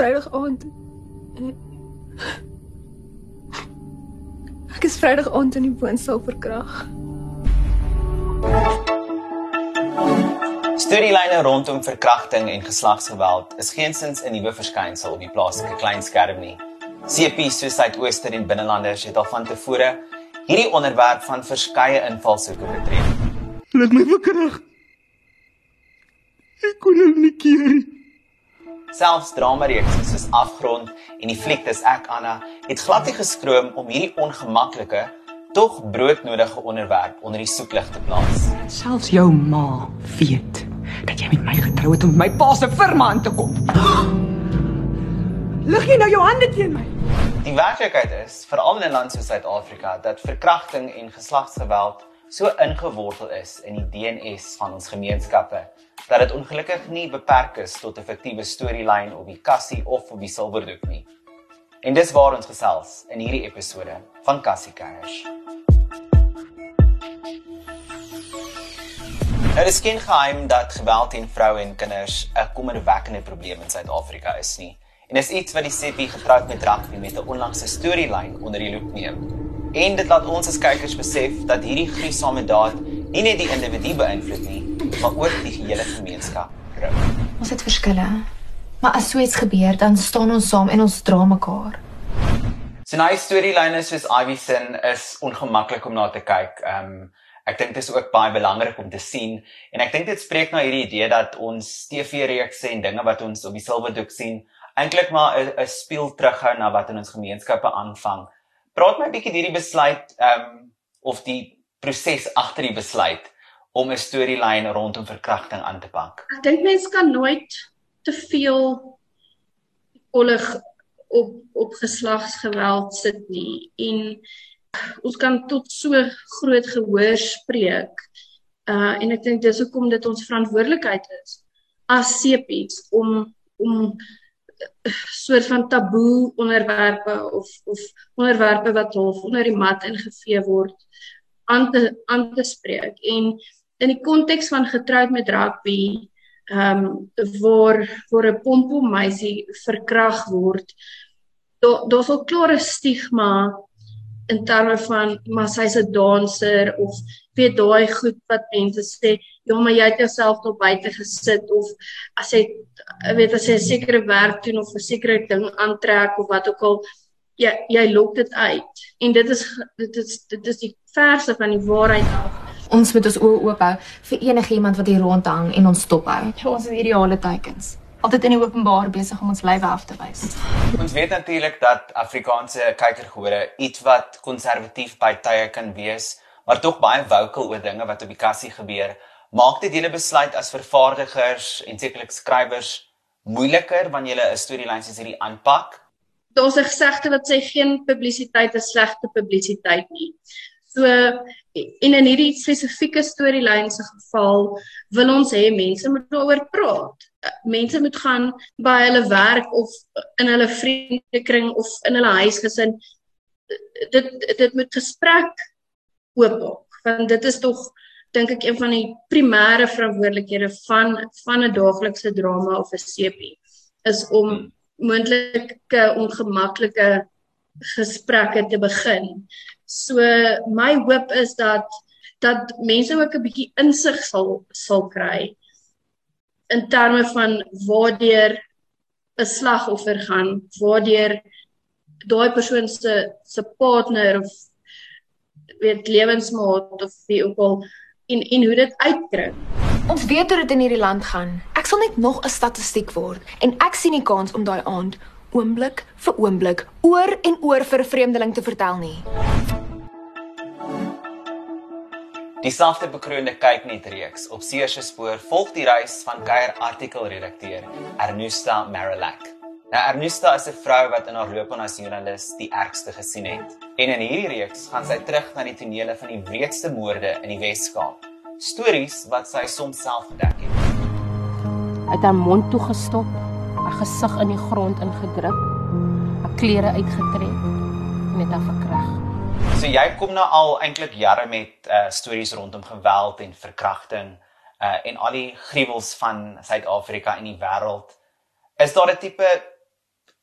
Vrydag aand. Ek is Vrydag aand in die woonstel verkrag. Studielyne rondom verkrachting en geslagsgeweld is geensins 'n nuwe verskynsel op die plaaslike klein skerm nie. CP soos Suidooster en binnelanders het al van tevore hierdie onderwerp van verskeie invalshoeke betref. Laat my verkrag. Ek kon hulle nie keer nie. Selfs dramareekse soos Afgrond en die fliek Dis ek Anna het glad nie geskroom om hierdie ongemaklike tog broodnodige onderwerp onder die soeklig te plaas. Selfs jou ma weet dat jy met my getrou het om my pa se firma aan te kom. Lig jy nou jou hande teen my? Die werklikheid is, veral in 'n land soos Suid-Afrika, dat verkrachting en geslagsgeweld so ingewortel is in die DNS van ons gemeenskappe dat dit ongelukkig nie beperk is tot 'n fiktiewe storielyn op die kassie of op die silwerdoek nie. En dis waar ons gesels in hierdie episode van Kassie Cash. Nou dis geen geheim dat geweld teen vroue en kinders 'n kommerwekkende probleem in Suid-Afrika is nie. En dis iets wat die CP getroud met rugby met 'n onlangse storielyn onder die loep neem. En dit laat ons as kykers besef dat hierdie gruisame daad nie net die individu beïnvloed nie, maar ook die hele gemeenskap. Ons het verskille. Maar as so iets gebeur, dan staan ons saam en ons dra mekaar. So nou storielyne soos Ivy Sin is ongemaklik om na te kyk. Ehm um, ek dink dit is ook baie belangrik om te sien en ek dink dit spreek na hierdie idee dat ons TV-reekse en dinge wat ons op die silwerdoek sien eintlik maar 'n 'n speel terughou na wat in ons gemeenskappe aanvang. Praat my 'n bietjie hierdie besluit ehm um, of die proses agter die besluit om 'n storielyn rondom verkrachting aan te pak. Ek dink mense kan nooit te veel olig op op geslagsgeweld sit nie en ons kan tot so groot gehoor spreek. Uh en ek dink dis hoekom dit ons verantwoordelikheid is as sepies om om soort van taboe onderwerpe of of onderwerpe wat half onder die mat ingevee word aan te aan te spreek. En in die konteks van getroud met rugby ehm um, waar waar 'n pompom meisie verkrag word daar daar's al klare stigma in terme van maar sy's 'n danser of weet daai goed wat mense sê ja maar jy het jouself tot buite gesit of as jy weet as jy 'n sekere werk doen of 'n sekere ding aantrek of wat ook al jy jy lok dit uit en dit is dit is dit is die verse van die waarheid af Ons moet ons oë oop hou vir enige iemand wat hier rondhang en ons stop hou. Ons is ideale teikens. Altyd in die openbaar besig om ons lywe af te wys. Ons weet natuurlik dat Afrikaanse kykergehore iets wat konservatief by tye kan wees, maar tog baie vocal oor dinge wat op die kassie gebeur. Maak dit julle besluit as vervaardigers en sekerlik skrywers moeiliker wanneer julle 'n storielyn soos hierdie aanpak? daar's 'n gesegde wat sê geen publisiteit is slegte publisiteit nie. So en in hierdie spesifieke storielyn se geval wil ons hê mense moet daaroor praat. Mense moet gaan by hulle werk of in hulle vriendekring of in hulle huisgesin dit dit moet gesprek oop maak want dit is tog dink ek een van die primêre verantwoordelikhede van van 'n daaglikse drama of 'n sepie is om moontlike ongemaklike gesprekke te begin. So my hoop is dat dat mense ook 'n bietjie insig sal sal kry in terme van waardeur 'n slagoffer gaan, waardeur daai persoon se se partner of weet lewensmaat of wie ook al en en hoe dit uitkry. Ons weet hoe dit in hierdie land gaan. Ek sal net nog 'n statistiek word en ek sien nie kans om daai aand oomblik vir oomblik oor en oor vir 'n vreemdeling te vertel nie. Die sagte bekroonde kyk net reeks op Seerse spoor volg die reis van kuier artikelredakteur Ernusta Marilak. Nou Ernusta is 'n vrou wat in haar loopbaan as joernalis die ergste gesien het. En in hierdie reeks gaan sy terug na die tonele van die wreedste moorde in die Wes-Kaap. Stories wat sy soms self gedek het. Het haar mond toegestop, haar gesig in die grond ingedruk, haar klere uitgetrek het haar verkrag. So jy kom nou al eintlik jare met uh stories rondom geweld en verkrachting uh en al die gruwels van Suid-Afrika en die wêreld. Is daar 'n tipe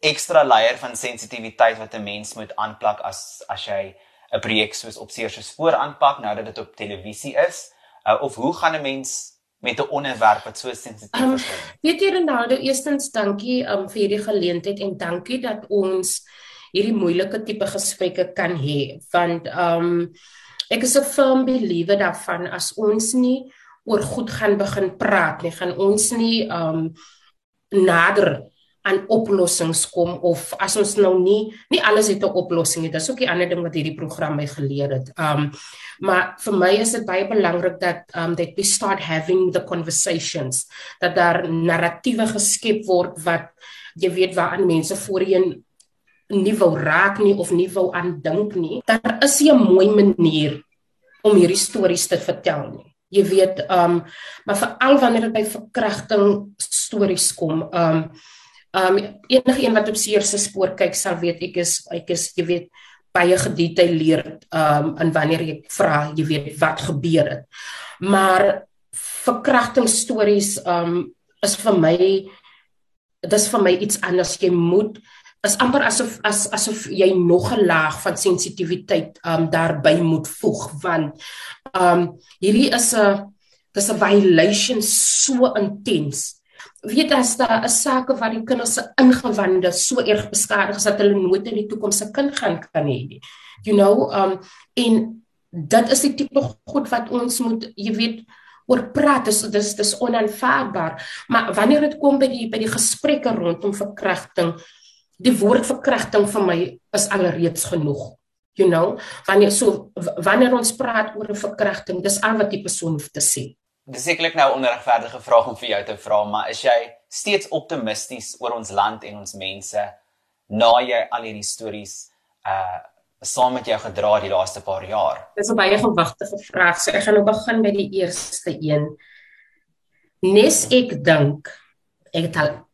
ekstra layer van sensitiwiteit wat 'n mens moet aanplak as as jy 'n projek soos op seer se spoor aanpak nou dat dit op televisie is? Uh, of hoe gaan 'n mens met 'n onderwerp wat so sensitief um, is? Weet jy Ronaldo, eerstens dankie um, vir hierdie geleentheid en dankie dat ons hierdie moeilike tipe gesprekke kan hê want um ek is 'n firm believer daarvan as ons nie oor goed gaan begin praat nie, gaan ons nie um nader aan oplossings kom of as ons nou nie nie alles het 'n oplossing nie. Dis ook 'n ander ding wat hierdie program my geleer het. Um maar vir my is dit baie belangrik dat um that we start having the conversations dat daar narratiewe geskep word wat jy weet waaraan mense voorheen nie wou raak nie of nie wou aan dink nie. Daar is 'n mooi manier om hierdie stories te vertel nie. Jy weet um maar veral wanneer dit by verkrachting stories kom um Um enige een wat op seer se spoor kyk sal weet ek is ek is jy weet baie gedetailleerd um in wanneer ek vra jy weet wat gebeur het. Maar verkrachtingsstories um is vir my dis vir my iets anders jy moet is amper asof as asof jy nog 'n laag van sensitiwiteit um daarbey moet voeg want um hierdie is 'n dis 'n violation so intens weet as daar 'n saak wat die kinders se ingewande so erg beskadig is dat hulle nooit in die toekoms 'n kind gaan kan hê nie. You know, um en dit is die tipe goed wat ons moet, jy weet, oor praat. Dis dis dis onaanvaarbaar. Maar wanneer dit kom by die by die gesprekke rondom verkrachting, die woord verkrachting vir my is alreeds genoeg. You know, wanneer so wanneer ons praat oor 'n verkrachting, dis al wat die persoon hoef te sê. Dis sekerlik nou 'n onregverdige vraag om vir jou te vra, maar is jy steeds optimisties oor ons land en ons mense na jy al hierdie stories uh saam met jou gedra die laaste paar jaar? Dis 'n baie gewigtige vraag. So ek gaan nou begin by die eerste een. Nes ek dink ek het al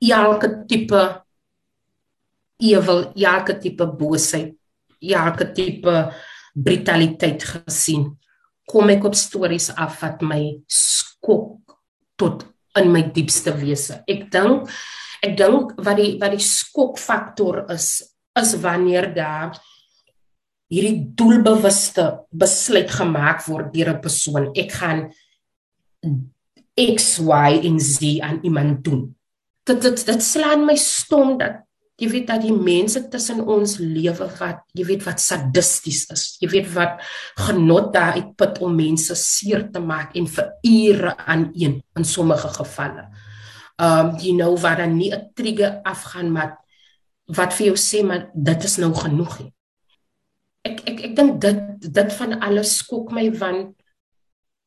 elke tipe ewel, elke tipe boosheid, elke tipe brutaliteit gesien kom ek op stories af wat my skok tot in my diepste wese. Ek dink ek dink wat die wat die skokfaktor is is wanneer daar hierdie doelbewuste besluit gemaak word deur 'n persoon. Ek gaan X Y en Z aan iemand doen. Dit dit dit slaan my stom dat jy weet dat die mense tussen ons lewe wat jy weet wat sadisties is jy weet wat genot daar uitput om mense seer te maak en vir ure aan een in sommige gevalle. Um you know waar dan nie 'n trigger afgaan maar wat vir jou sê maar dit is nou genoeg nie ek ek ek dink dit dit van alles skok my want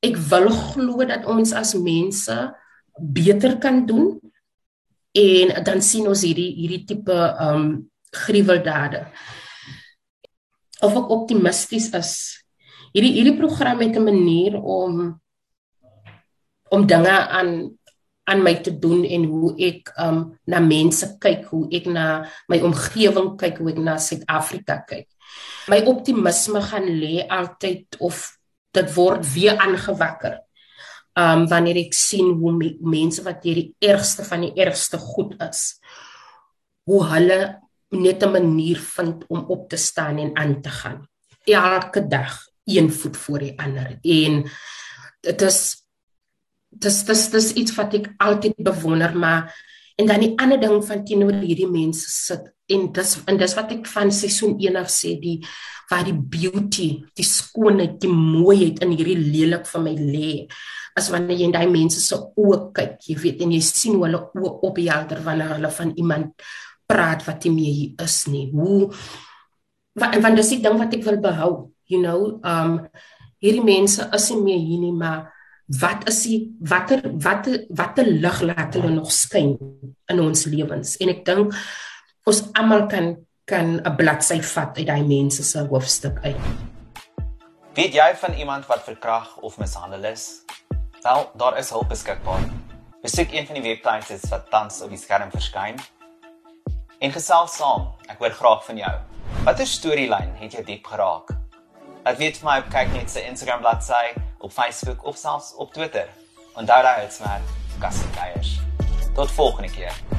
ek wil glo dat ons as mense beter kan doen en dan sien ons hierdie hierdie tipe um gruweldade. Of ek optimisties is. Hierdie hierdie program het 'n manier om om dinge aan aan my te doen en hoe ek um na mense kyk, hoe ek na my omgewing kyk, hoe ek na Suid-Afrika kyk. My optimisme gaan lê altyd of dit word weer aangewakker um wanneer ek sien hoe me, mense wat hier die ergste van die ergste goed is hoe hulle net 'n manier vind om op te staan en aan te gaan. Elke dag een voet voor die ander. En dit is dis dis dis iets wat ek altyd bewonder maar en dan die ander ding van teenoor hierdie mense sit en dis en dis wat ek van seisoen 1 af sê die waar die beauty die skoonheid die mooiheid in hierdie lelik van my lê as wanneer jy in daai mense se oë kyk, jy weet en jy sien hoe hulle oë ophelder wanneer hulle van iemand praat wat nie meer hier is nie. Hoe want, want dis die ding wat ek wil behou, you know, um hierdie mense is nie meer hier nie, maar wat is die watter watter watter lig laat hulle nog skyn in ons lewens? En ek dink ons almal kan kan 'n bladsy vat uit daai mense se hoofstuk uit. Weet jy van iemand wat verkragt of mishandel is? Wel, daar is hulp beskikbaar. Besoek een van die webtuiste wat tans op die skerm verskyn. En gesels saam. Ek hoor graag van jou. Watter storielyn het jou diep geraak? Laat weet vir my op kyk net se Instagram bladsy, op Facebook of selfs op Twitter. Onthou daai hitsmerk Kassie Geyers. Tot volgende keer.